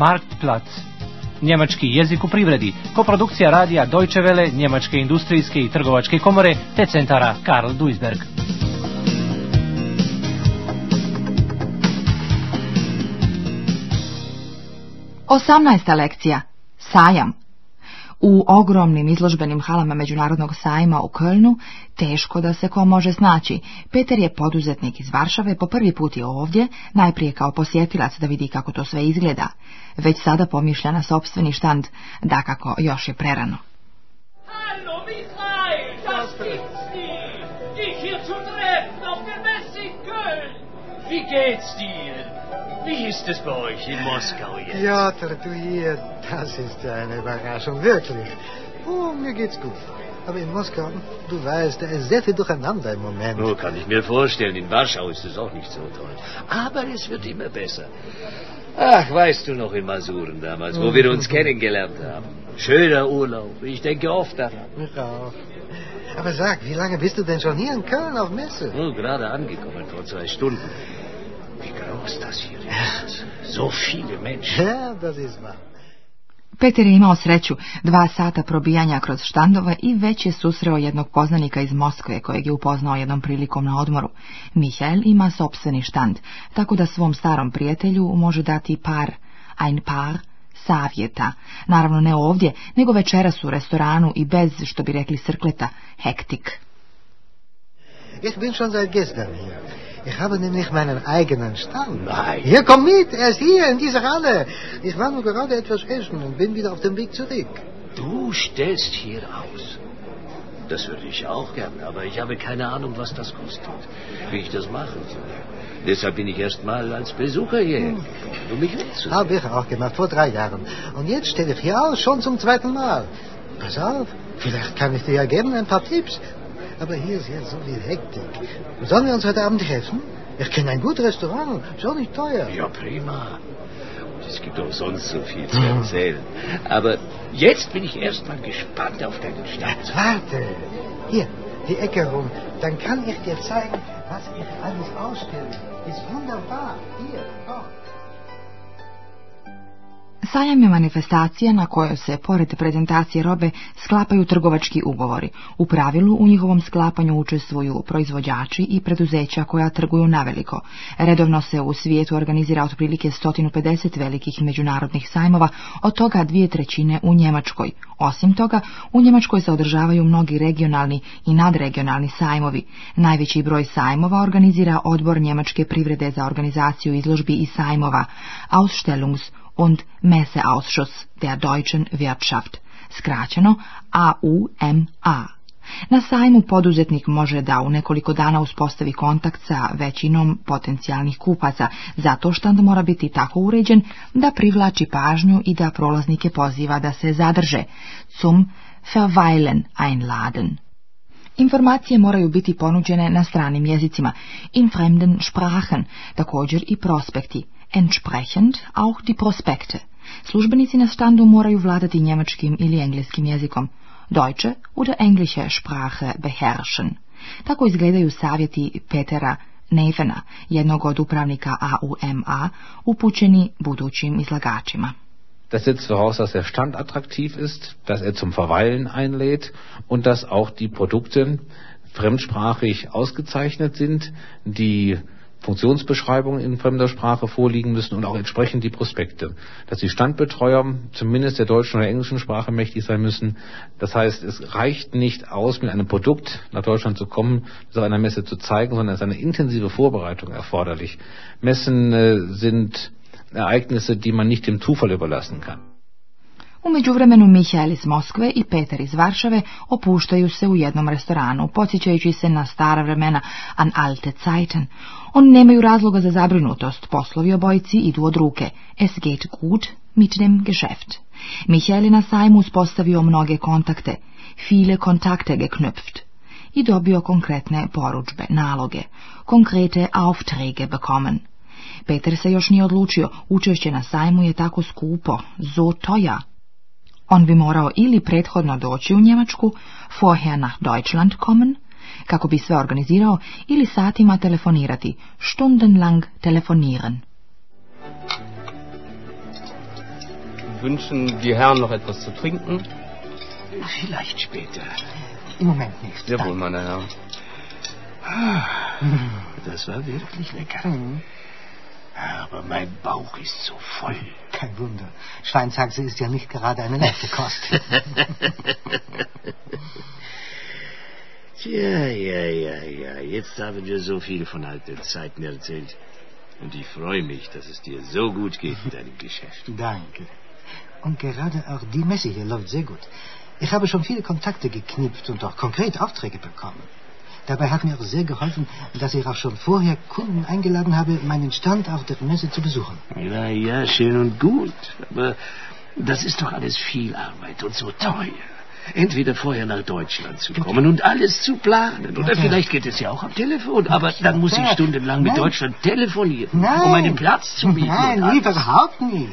Marktplatz. Njemački jezik u privredi, koprodukcija radija Deutsche Welle, Njemačke industrijske i trgovačke komore te centara Karl Duisberg. 18. lekcija. Sajam. U ogromnim izložbenim halama Međunarodnog sajma u Kölnu teško da se ko može snaći. Peter je poduzetnik iz Varšave, po prvi put je ovdje, najprije kao posjetilac da vidi kako to sve izgleda. Već sada pomišlja na sobstveni štand, da kako još je prerano. Hallo, Michael, das gibt's dir. Dich hier zu treffen auf der Messe in Köln. Wie geht's dir? Wie ist es bei euch in Moskau jetzt? Ja, du hier, das ist eine Überraschung, wirklich. Oh, mir geht's gut. Aber in Moskau, du weißt, da ist sehr viel durcheinander im Moment. Oh, kann ich mir vorstellen. In Warschau ist es auch nicht so toll. Aber es wird immer besser. Ach, weißt du noch in Masuren damals, wo wir uns kennengelernt haben? Schöner Urlaub. Ich denke oft daran. Ich auch. Aber sag, wie lange bist du denn schon hier in Köln auf Messe? Oh, gerade angekommen, vor zwei Stunden. Wie groß das hier ist. So viele Menschen. Ja, das ist wahr. Peter je imao sreću, dva sata probijanja kroz štandove i već je susreo jednog poznanika iz Moskve kojeg je upoznao jednom prilikom na odmoru. Mihael ima sopstveni štand, tako da svom starom prijatelju može dati par, ein par, savjeta. Naravno ne ovdje, nego večeras u restoranu i bez, što bi rekli srkleta, hektik. Ich bin schon seit gestern hier. Ich habe nämlich meinen eigenen Stand. Nein. Hier, komm mit, er ist hier in dieser Halle. Ich war nur gerade etwas essen und bin wieder auf dem Weg zurück. Du stellst hier aus. Das würde ich auch gern, aber ich habe keine Ahnung, was das kostet. Wie ich das machen soll. Deshalb bin ich erst mal als Besucher hierher gekommen, um mich umzusehen. Habe ich auch gemacht, vor drei Jahren. Und jetzt stelle ich hier aus, schon zum zweiten Mal. Pass auf, vielleicht kann ich dir ja geben ein paar Tipps. Aber hier ist jetzt so viel Hektik. Sollen wir uns heute Abend treffen? Ich kenne ein gutes Restaurant, ist auch nicht teuer. Ja, prima. Und es gibt auch sonst so viel zu erzählen. Aber jetzt bin ich erst mal gespannt auf deinen Start. Warte, hier, die Ecke rum. Dann kann ich dir zeigen, was ich alles ausstelle. Ist wunderbar. Hier, komm. Sajam je manifestacija na kojoj se, pored prezentacije robe, sklapaju trgovački ugovori. U pravilu u njihovom sklapanju učestvuju proizvođači i preduzeća koja trguju naveliko. Redovno se u svijetu organizira otprilike 150 velikih međunarodnih sajmova, od toga dvije trećine u Njemačkoj. Osim toga, u Njemačkoj se održavaju mnogi regionalni i nadregionalni sajmovi. Najveći broj sajmova organizira odbor Njemačke privrede za organizaciju izložbi i sajmova, Ausstellungs und Messeausschuss der deutschen Wirtschaft, skraćeno AUMA. Na sajmu poduzetnik može da u nekoliko dana uspostavi kontakt sa većinom potencijalnih kupaca, zato štand mora biti tako uređen da privlači pažnju i da prolaznike poziva da se zadrže, zum Verweilen einladen. Informacije moraju biti ponuđene na stranim jezicima, in fremden Sprachen, također i prospekti, entsprechend auch die Prospekte. Službenici na štandu moraju vladati njemačkim ili engleskim jezikom, deutsche oder englische Sprache beherrschen. Tako izgledaju savjeti Petera Nevena, jednog od upravnika AUMA, upućeni budućim izlagačima. Das setzt voraus, dass der Stand attraktiv ist, dass er zum Verweilen einlädt und dass auch die Produkte fremdsprachig ausgezeichnet sind, die Funktionsbeschreibungen in fremder Sprache vorliegen müssen und auch entsprechend die Prospekte. Dass die Standbetreuer zumindest der deutschen oder englischen Sprache mächtig sein müssen. Das heißt, es reicht nicht aus, mit einem Produkt nach Deutschland zu kommen, auf einer Messe zu zeigen, sondern es ist eine intensive Vorbereitung erforderlich. Messen äh, sind Ereignisse, die man nicht dem Zufall überlassen kann. U međuvremenu Mihael iz Moskve i Peter iz Varšave opuštaju se u jednom restoranu, podsjećajući se na stara vremena an alte Zeiten. Oni nemaju razloga za zabrinutost, poslovi obojici idu od ruke. Es geht gut mit dem Geschäft. Mihael na sajmu uspostavio mnoge kontakte, viele Kontakte geknüpft i dobio konkretne poručbe, naloge, konkrete Aufträge bekommen. Peter se još nije odlučio, učešće na sajmu je tako skupo, so teuer. On bi morao ili prethodno doći u Njemačku, vorher nach Deutschland kommen, kako bi sve organizirao, ili satima telefonirati, stundenlang telefonieren. wünschen die Herren noch etwas zu trinken? Vielleicht später. Im Moment nicht. Jawohl, Danke. meine Herren. Das war wirklich lecker. Aber mein Bauch ist so voll. Kein Wunder. Schweinshaxe ist ja nicht gerade eine leichte Kost. Tja, ja, ja, ja. Jetzt haben wir so viel von alten Zeiten erzählt. Und ich freue mich, dass es dir so gut geht mit deinem Geschäft. Danke. Und gerade auch die Messe hier läuft sehr gut. Ich habe schon viele Kontakte geknüpft und auch konkret Aufträge bekommen. Dabei hat mir auch sehr geholfen, dass ich auch schon vorher Kunden eingeladen habe, meinen Stand auf der Messe zu besuchen. Ja, ja, schön und gut. Aber das ist doch alles viel Arbeit und so teuer. Entweder vorher nach Deutschland zu kommen und alles zu planen. Oder Ja. vielleicht geht es ja auch am Telefon. Aber dann muss ich stundenlang mit. Deutschland telefonieren, Nein. um einen Platz zu mieten. Nein, überhaupt nicht.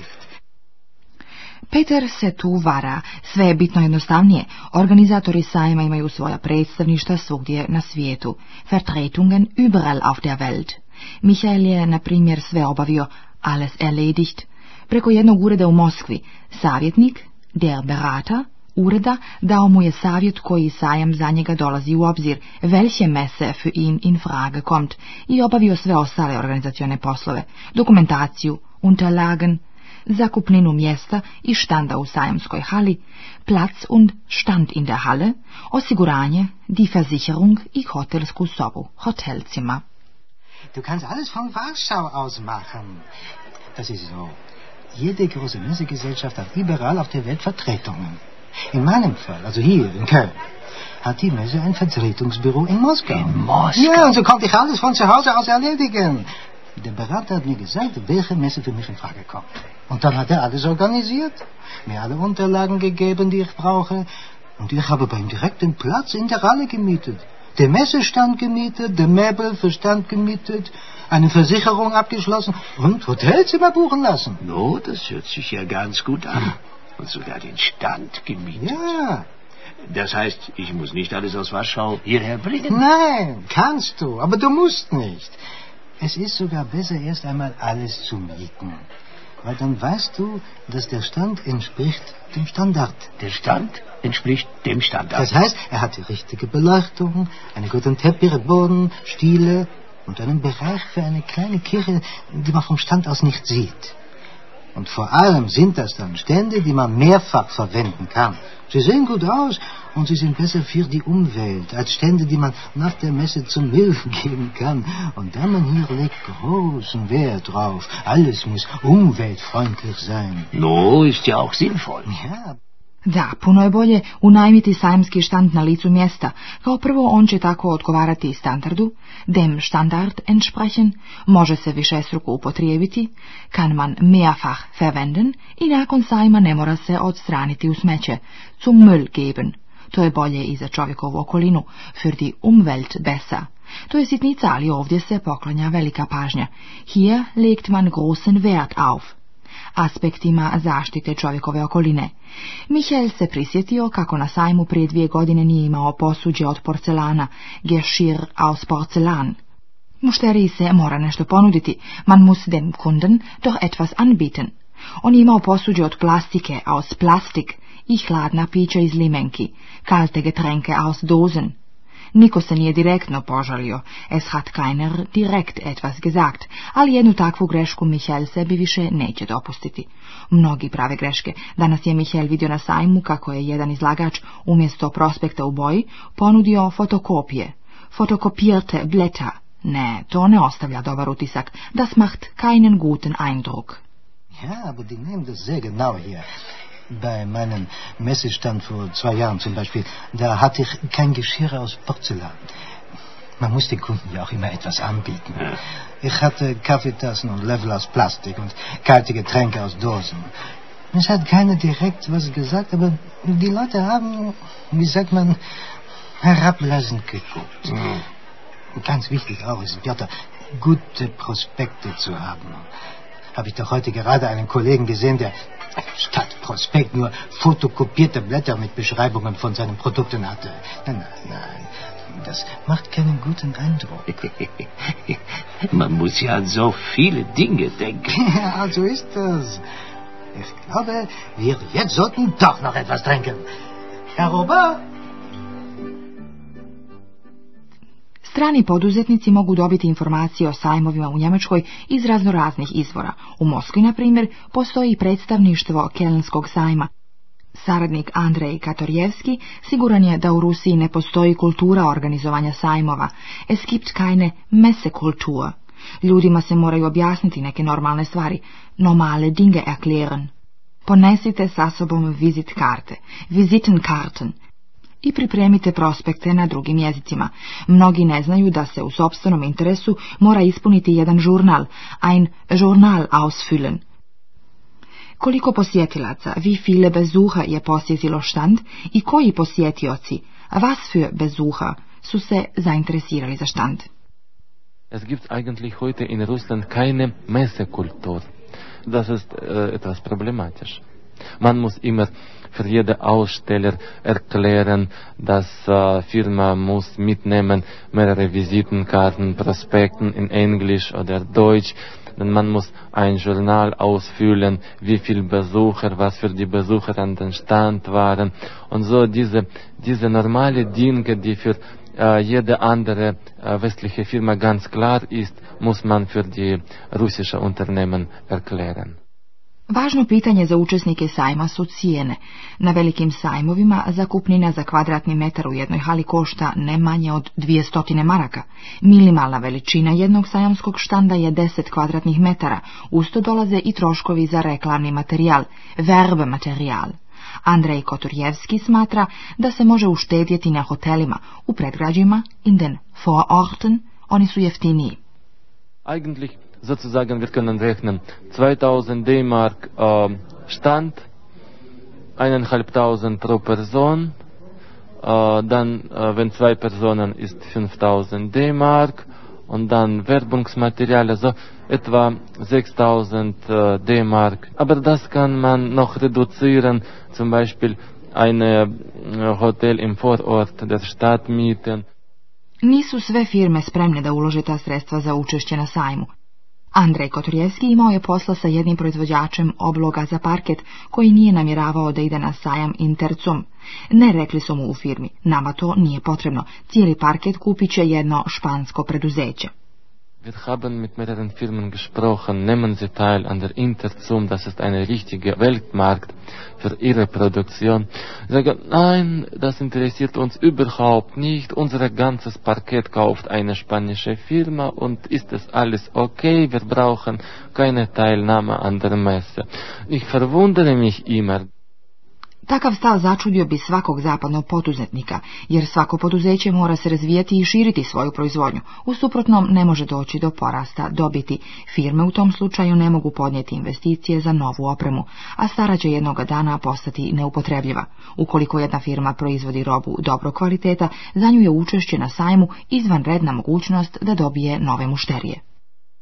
Peter se tu vara. Sve je bitno jednostavnije. Organizatori sajma imaju svoja predstavništa svugdje na svijetu. Vertretungen überall auf der Welt. Michael je, na primjer, sve obavio, alles erledigt, preko jednog ureda u Moskvi. Savjetnik, der Berater, ureda dao mu je savjet koji sajam za njega dolazi u obzir, welche Messe für ihn in Frage kommt, i obavio sve ostale organizacione poslove, dokumentaciju, Unterlagen, zakupninu mjesta i štanda u sajamskoj hali, Platz und Stand in der Halle, osiguranje, die Versicherung i hotelsku sobu, Hotelzimmer. Du kannst alles von Warschau aus machen. Das ist so. Jede große Messegesellschaft hat überall auf der Welt Vertretungen. In meinem Fall, also hier in Köln, hat die Messe ein Vertretungsbüro in Moskau. In Moskau? Ja, und so konnte ich alles von zu Hause aus erledigen. Der Berater hat mir gesagt, welche Messe für mich in Frage kommt. Und dann hat er alles organisiert, mir alle Unterlagen gegeben, die ich brauche. Und ich habe bei ihm direkt den Platz in der Halle gemietet. Der Messestand gemietet, der Möbel für Stand gemietet, eine Versicherung abgeschlossen und Hotelzimmer buchen lassen. No, das hört sich ja ganz gut an. Und sogar den Stand gemietet. Ja, Das heißt, ich muss nicht alles aus Warschau hierher bringen. nein, kannst du, aber du musst nicht. Es ist sogar besser, erst einmal alles zu mieten. Weil dann weißt du, dass der Stand entspricht dem Standard. Der Stand entspricht dem Standard. Das heißt, er hat die richtige Beleuchtung, einen guten Teppichboden, Stiele und einen Bereich für eine kleine Kirche, die man vom Stand aus nicht sieht. Und vor allem sind das dann Stände, die man mehrfach verwenden kann. Sie sehen gut aus und sie sind besser für die Umwelt als Stände, die man nach der Messe zum Müll geben kann. Und der man hier legt großen Wert drauf. Alles muss umweltfreundlich sein. no, ist ja auch sinnvoll. Ja, Da, puno je bolje unajmiti sajamski štand na licu mjesta. Kao prvo, on će tako odgovarati standardu, dem Standard entsprechen, može se višestruko upotrijebiti, kann man mehrfach verwenden i nakon sajma ne mora se odstraniti u smeće, zum Müll geben. To je bolje i za čovjekovu okolinu, für die Umwelt besser. To je sitnica, ali ovdje se poklanja velika pažnja. Hier legt man großen Wert auf aspektima zaštite čovjekove okoline. Michael se prisjetio kako na sajmu prije dvije godine nije imao posuđe od porcelana, Geschirr aus Porzellan. Mušteriji se mora nešto ponuditi, man muss dem Kunden doch etwas anbieten. On je imao posuđe od plastike, aus Plastik, i hladna pića iz limenki, kalte Getränke aus Dosen. Niko se nije direktno požalio, es hat keiner direkt etwas gesagt, ali jednu takvu grešku Michael sebi više neće dopustiti. Mnogi prave greške. Danas je Michael vidio na sajmu kako je jedan izlagač umjesto prospekta u boji ponudio fotokopije. Fotokopierte Blätter. Ne, to ne ostavlja dobar utisak. Das macht keinen guten Eindruck. Ja, aber die nehmen das sehr genau hier. Bei meinem Messestand vor zwei Jahren zum Beispiel, da hatte ich kein Geschirr aus Porzellan. Man muss den Kunden ja auch immer etwas anbieten. Ich hatte Kaffeetassen und Löffel aus Plastik und kalte Getränke aus Dosen. Es hat keiner direkt was gesagt, aber die Leute haben, wie sagt man, herablassend geguckt. Ganz wichtig auch ist, Piotr, gute Prospekte zu haben. Habe ich doch heute gerade einen Kollegen gesehen, der statt Prospekt nur fotokopierte Blätter mit Beschreibungen von seinen Produkten hatte. Nein, nein, nein. Das macht keinen guten Eindruck. Man muss ja an so viele Dinge denken. Ja, so ist das. Ich glaube, wir jetzt sollten doch noch etwas trinken. Herr Robert? Strani poduzetnici mogu dobiti informacije o sajmovima u Njemačkoj iz raznoraznih izvora. U Moskvi, na primjer, postoji predstavništvo Kelnskog sajma. Saradnik Andrej Katorjevski siguran je da u Rusiji ne postoji kultura organizovanja sajmova. Es gibt keine Messekultur. Ljudima se moraju objasniti neke normalne stvari. Normale Dinge erklären. Ponesite sa sobom vizit karte, Visitenkarten, i pripremite prospekte na drugim jezicima. Mnogi ne znaju da se u sobstvenom interesu mora ispuniti jedan žurnal, ein Journal ausfüllen. Koliko posjetilaca, wie viele Besucher je posjetilo štand i koji posjetioci, was für Besucher, su se zainteresirali za štand. Es gibt eigentlich heute in Russland keine Messekultur. Das ist äh, etwas problematisch. Man muss immer für jede Aussteller erklären, dass äh, Firma muss mitnehmen mehrere Visitenkarten, Prospekten in Englisch oder Deutsch. Denn man muss ein Journal ausfüllen, wie viele Besucher, was für die Besucher an den Stand waren und so diese diese normale Dinge, die für äh, jede andere äh, westliche Firma ganz klar ist, muss man für die russische Unternehmen erklären. Važno pitanje za učesnike sajma su cijene. Na velikim sajmovima zakupnina za kvadratni metar u jednoj hali košta ne manje od 200 maraka. Minimalna veličina jednog sajamskog štanda je 10 kvadratnih metara. Usto dolaze i troškovi za reklamni materijal, verbe materijal. Andrej Koturjevski smatra da se može uštedjeti na hotelima, u predgrađima, in den Vororten, oni su jeftiniji. Eigentlich sozusagen, wir können rechnen, 2000 D-Mark äh, Stand, eineinhalbtausend pro Person, äh, dann, äh, wenn zwei Personen, ist 5000 D-Mark und dann Werbungsmaterial, also etwa 6000 äh, D-Mark. Aber das kann man noch reduzieren, zum Beispiel ein äh, Hotel im Vorort der Stadt mieten. Nisu sve firme spremne da ulože ta sredstva za učešće na sajmu. Andrej Kotorjevski imao je posla sa jednim proizvođačem obloga za parket koji nije namjeravao da ide na sajam Intercum. Ne rekli su mu u firmi, nama to nije potrebno, cijeli parket kupit će jedno špansko preduzeće. Wir haben mit mehreren Firmen gesprochen, nehmen Sie teil an der Interzum, das ist eine richtige Weltmarkt für Ihre Produktion. Sie sagen, nein, das interessiert uns überhaupt nicht, unser ganzes Parkett kauft eine spanische Firma und ist es alles okay, wir brauchen keine Teilnahme an der Messe. Ich verwundere mich immer. Takav stav začudio bi svakog zapadnog poduzetnika, jer svako poduzeće mora se razvijati i širiti svoju proizvodnju. U suprotnom ne može doći do porasta dobiti. Firme u tom slučaju ne mogu podnijeti investicije za novu opremu, a stara će jednoga dana postati neupotrebljiva. Ukoliko jedna firma proizvodi robu dobro kvaliteta, za nju je učešće na sajmu izvanredna mogućnost da dobije nove mušterije.